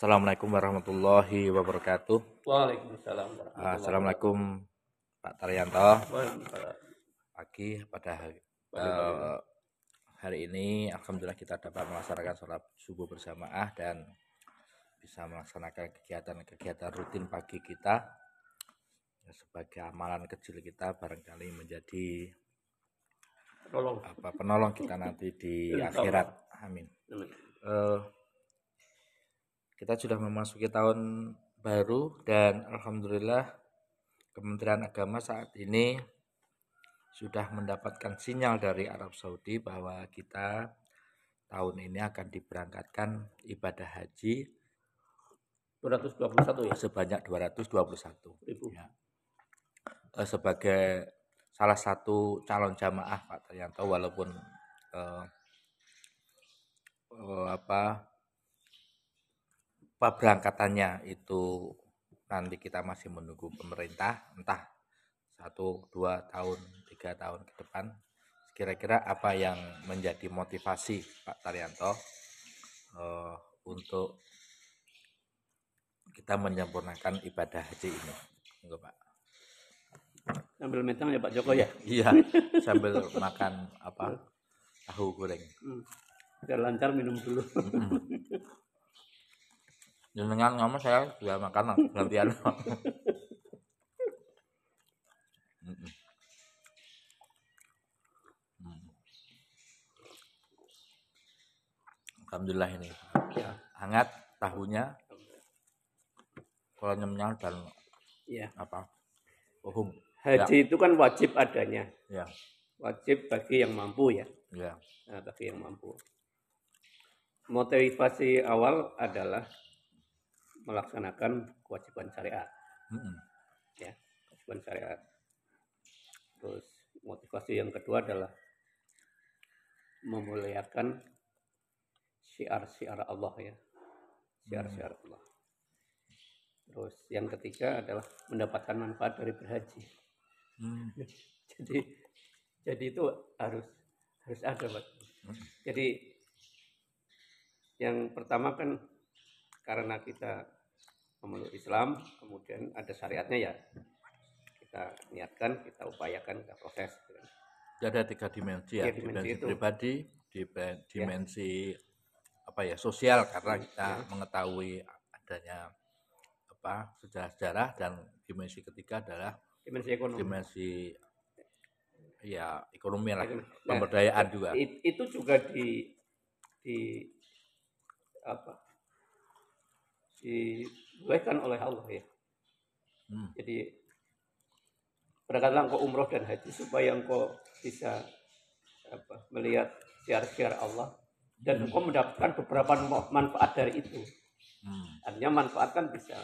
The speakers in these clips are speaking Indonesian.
Assalamualaikum warahmatullahi wabarakatuh. Waalaikumsalam warahmatullahi Assalamualaikum Pak Taryanto. Pagi pada hari, eh, hari ini Alhamdulillah kita dapat melaksanakan sholat subuh berjamaah dan bisa melaksanakan kegiatan-kegiatan rutin pagi kita Ya, sebagai amalan kecil kita barangkali menjadi Tolong. apa penolong kita nanti di akhirat. Amin. Eh, kita sudah memasuki tahun baru dan alhamdulillah Kementerian Agama saat ini sudah mendapatkan sinyal dari Arab Saudi bahwa kita tahun ini akan diberangkatkan ibadah haji 221 ya? sebanyak 221 Ribu. ya. Eh, sebagai salah satu calon jamaah Pak Taryanto walaupun eh, eh, apa berangkatannya itu nanti kita masih menunggu pemerintah entah satu dua tahun tiga tahun ke depan. Kira-kira apa yang menjadi motivasi Pak Taryanto eh, untuk kita menyempurnakan ibadah haji ini? Enggak, Pak. Ambil metang ya Pak Joko ya? iya sambil makan apa? Tahu goreng. Hmm. Biar lancar minum dulu. Jenengan ngomong saya juga makan gantian. Alhamdulillah ini ya. hangat tahunya kalau nyemnya dan ya. apa uhum Haji itu kan wajib adanya. ya Wajib bagi yang mampu ya. ya Nah, bagi yang mampu. Motivasi awal adalah melaksanakan kewajiban syariat. Mm-mm. ya kewajiban syariat. Terus motivasi yang kedua adalah memuliakan syiar-syiar Allah ya. Syiar-syiar Allah. Terus yang ketiga adalah mendapatkan manfaat dari berhaji. Mm. Jadi jadi itu harus harus ada, Pak. Hmm. Jadi yang pertama kan karena kita memeluk Islam, kemudian ada syariatnya ya. Kita niatkan, kita upayakan, kita proses. Jadi ada tiga dimensi ya dimensi dimensi itu. pribadi dibe- dimensi apa ya sosial karena kita Ya. mengetahui adanya apa sejarah-sejarah dan dimensi ketiga adalah Dimensi ekonomi. dimensi ya ekonomi lah Nah, pemberdayaan juga It- itu juga di di apa dibolehkan oleh Allah ya. Hmm. Jadi berangkatlah engkau umroh dan haji supaya engkau bisa apa, melihat siar-siar Allah dan engkau mendapatkan beberapa manfaat dari itu. Hmm. Artinya manfaat kan bisa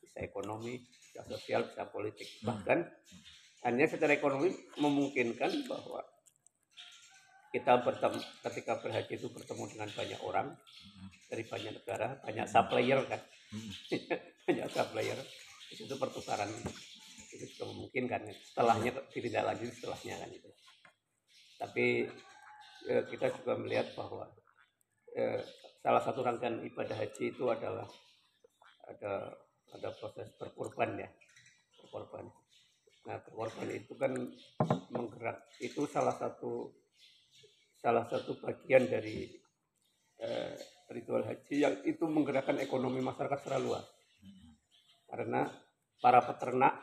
bisa ekonomi, bisa sosial, bisa politik. Hmm. Bahkan hanya secara ekonomi memungkinkan bahwa kita bertemu ketika berhaji itu bertemu dengan banyak orang dari banyak negara, banyak supplier kan, banyak supplier. Di situ pertukaran itu juga memungkinkan. Setelahnya tidak lanjut setelahnya kan itu. Tapi eh, kita juga melihat bahwa eh, salah satu rangkaian ibadah haji itu adalah ada ada proses berkorban ya berkorban nah berkorban itu kan menggerak itu salah satu salah satu bagian dari eh, ritual haji yang itu menggerakkan ekonomi masyarakat secara luas karena para peternak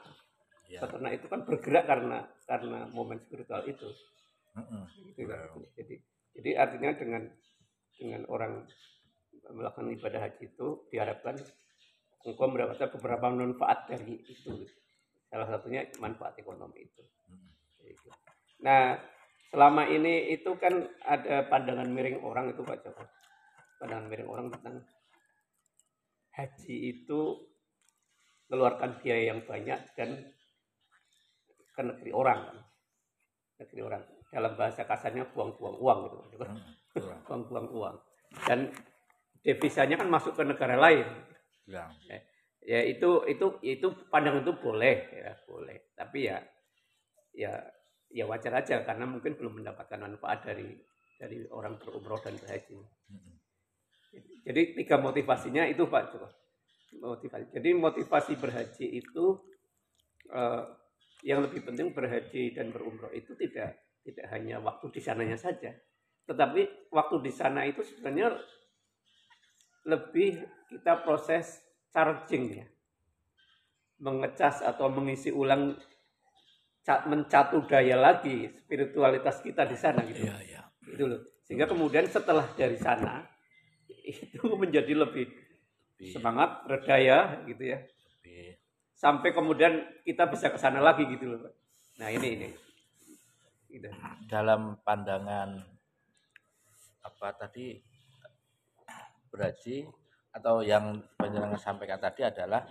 ya peternak itu kan bergerak karena karena momen spiritual itu Mm-mm. gitu. Wow. jadi jadi artinya dengan dengan orang melakukan ibadah haji itu diharapkan engkau mendapatkan beberapa manfaat dari itu salah satunya manfaat ekonomi itu. Gitu. nah selama ini itu kan ada pandangan miring orang itu pak Joko. Pandangan miring orang tentang haji itu mengeluarkan biaya yang banyak dan ke negeri orang. Negeri orang. Dalam bahasa kasarnya buang-buang uang gitu. Betul. buang-buang uang. Dan devisanya kan masuk ke negara lain. Ya. Ya itu itu itu pandangan itu boleh ya boleh. Tapi ya ya ya wajar aja karena mungkin belum mendapatkan manfaat dari dari orang berumroh dan berhaji. Jadi tiga motivasinya itu Pak coba. Motivasi. Jadi motivasi berhaji itu uh, yang lebih penting berhaji dan berumroh itu tidak tidak hanya waktu di sananya saja, tetapi waktu di sana itu sebenarnya lebih kita proses charging ya, mengecas atau mengisi ulang mencatu daya lagi spiritualitas kita di sana gitu. Iya, iya. Itu loh. Sehingga kemudian setelah dari sana itu menjadi lebih, lebih semangat, berdaya gitu ya. Lebih. Sampai kemudian kita bisa ke sana lagi gitu loh. Nah, ini ini. Gitu. Dalam pandangan apa tadi berhaji atau yang penjelasan sampaikan tadi adalah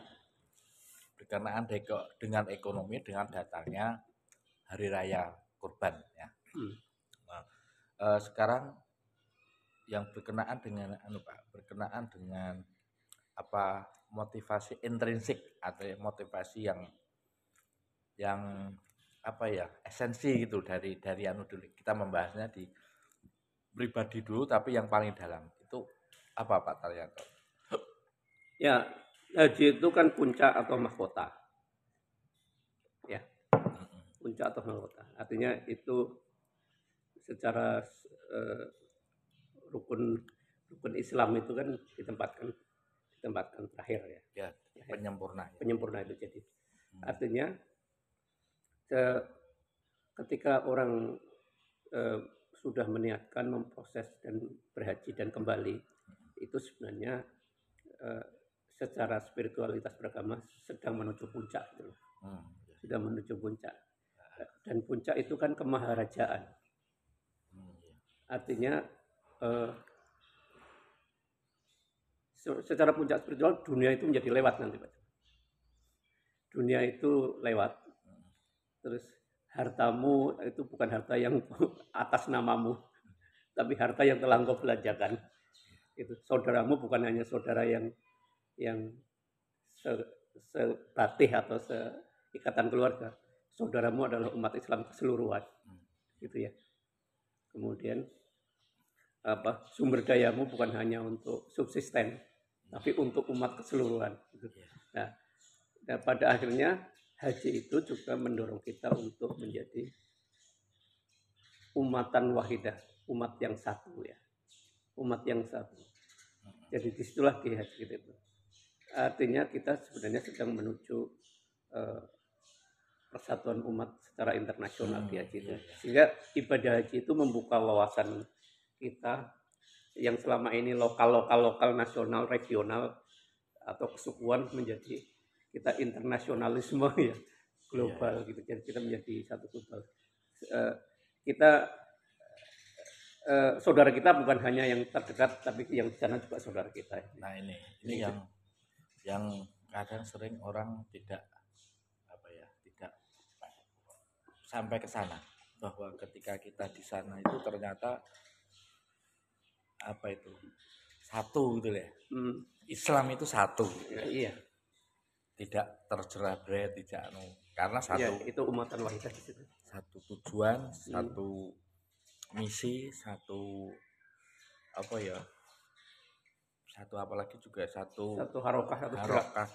berkenaan dengan ekonomi dengan datangnya hari raya kurban ya. Hmm. Nah, eh, sekarang yang berkenaan dengan anu Pak, berkenaan dengan apa motivasi intrinsik atau motivasi yang yang apa ya esensi gitu dari dari anu dulu kita membahasnya di pribadi dulu tapi yang paling dalam itu apa Pak Taryanto? Ya haji itu kan puncak atau mahkota. Ya, puncak atau mahkota. Artinya itu secara uh, rukun rukun Islam itu kan ditempatkan ditempatkan terakhir ya. Ya, penyempurna. Ya. Penyempurna itu jadi. Hmm. Artinya ke, ketika orang uh, sudah meniatkan memproses dan berhaji dan kembali itu sebenarnya uh, secara spiritualitas beragama sedang menuju puncak gitu Hmm. Sudah menuju puncak. Dan puncak itu kan kemaharajaan. Hmm, iya. Artinya uh, secara puncak spiritual dunia itu menjadi lewat nanti Pak. Dunia itu lewat. Terus hartamu itu bukan harta yang atas namamu, tapi harta yang telah engkau belanjakan. Itu saudaramu bukan hanya saudara yang yang se, sebatih atau seikatan keluarga. Saudaramu adalah umat Islam keseluruhan. Gitu ya. Kemudian apa sumber dayamu bukan hanya untuk subsisten tapi untuk umat keseluruhan. Gitu. nah dan pada akhirnya haji itu juga mendorong kita untuk menjadi umatan wahidah umat yang satu ya. Umat yang satu. Jadi di situlah di haji itu artinya kita sebenarnya sedang menuju uh, persatuan umat secara internasional hmm, di haji. Iya, iya. Sehingga ibadah haji itu membuka wawasan kita yang selama ini lokal lokal lokal nasional regional atau kesukuan menjadi kita internasionalisme ya global iya, gitu. Jadi kita menjadi satu global. Uh, kita uh, saudara kita bukan hanya yang terdekat tapi yang di sana juga saudara kita. Nah ini ini yang yang kadang sering orang tidak apa ya tidak sampai ke sana. Bahwa ketika kita di sana itu ternyata apa itu satu gitu ya. Hmm. Islam itu satu. Ya, iya. Tidak tercerah berat tidak anu. Karena satu. ya, itu umatan wahidah di situ. Satu tujuan hmm. satu misi satu apa ya satu apalagi juga satu satu harokah satu harokah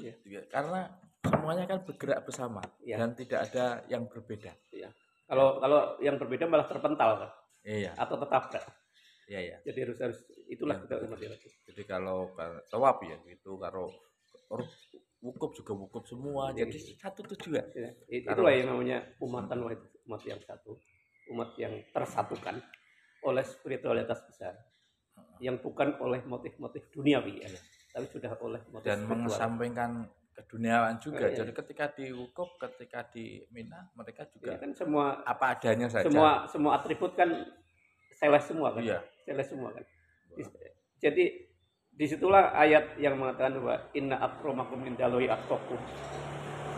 ya. karena semuanya kan bergerak bersama ya. dan tidak ada yang berbeda. Ya. kalau kalau yang berbeda malah terpental kan? Iya. Atau tetap kan iya iya. Jadi harus harus itulah ya, kita umat jadi kalau tawaf ya gitu kalau wukuf juga wukuf semua. Ya. jadi satu tujuan. Ya. itulah yang namanya umatan umat yang satu umat yang tersatukan oleh spiritualitas besar yang bukan oleh motif-motif duniawi ya, tapi sudah oleh motif dan spiritual. mengesampingkan keduniawan juga. Oh, iya. Jadi ketika di wukuf, ketika di Mina, mereka juga iya, kan semua apa adanya saja. Semua semua atribut kan seles semua kan. Iya. Seles semua kan. Jadi di situlah ayat yang mengatakan bahwa inna akromakum indaloi atqakum.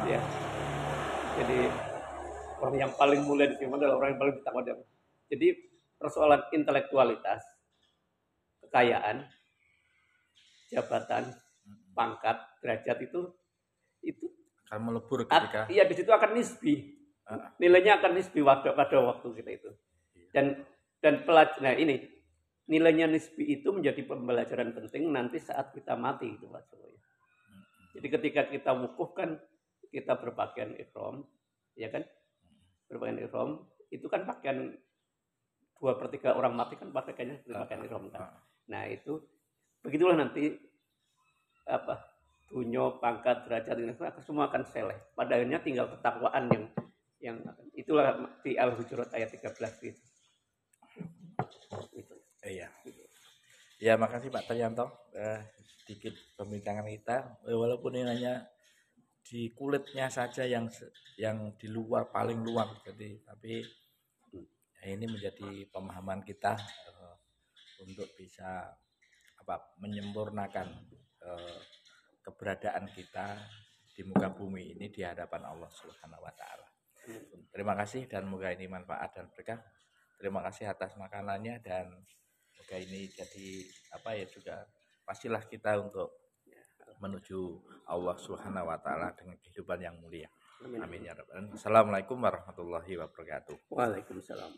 Ya. Jadi orang yang paling mulia di sini adalah orang yang paling bertakwa. Jadi persoalan intelektualitas kekayaan, jabatan, pangkat, derajat itu itu akan melebur ketika iya di situ akan nisbi. Uh. Nilainya akan nisbi waktu pada waktu kita itu. Iya. Dan dan pelajar nah ini nilainya nisbi itu menjadi pembelajaran penting nanti saat kita mati itu Pak Jokowi. Jadi ketika kita wukuf kan kita berpakaian ihram, ya kan? Berpakaian ihram itu kan pakaian dua per tiga orang mati kan pakaiannya berpakaian ihram kan. Nah itu begitulah nanti apa dunyo pangkat derajat ini semua akan seleh. Pada akhirnya tinggal ketakwaan yang yang itulah di al hujurat ayat 13 itu. itu. Iya. Ya makasih Pak Trianto. Eh, sedikit pembincangan kita, eh, walaupun ini hanya di kulitnya saja yang yang di luar paling luar, jadi tapi ya ini menjadi pemahaman kita uh, untuk bisa apa menyempurnakan uh, keberadaan kita di muka bumi ini di hadapan Allah Subhanahu wa taala. Terima kasih dan semoga ini manfaat dan berkah. Terima kasih atas makanannya dan semoga ini jadi apa ya juga pastilah kita untuk menuju Allah Subhanahu wa taala dengan kehidupan yang mulia. Amin ya rabbal Assalamualaikum warahmatullahi wabarakatuh. Waalaikumsalam.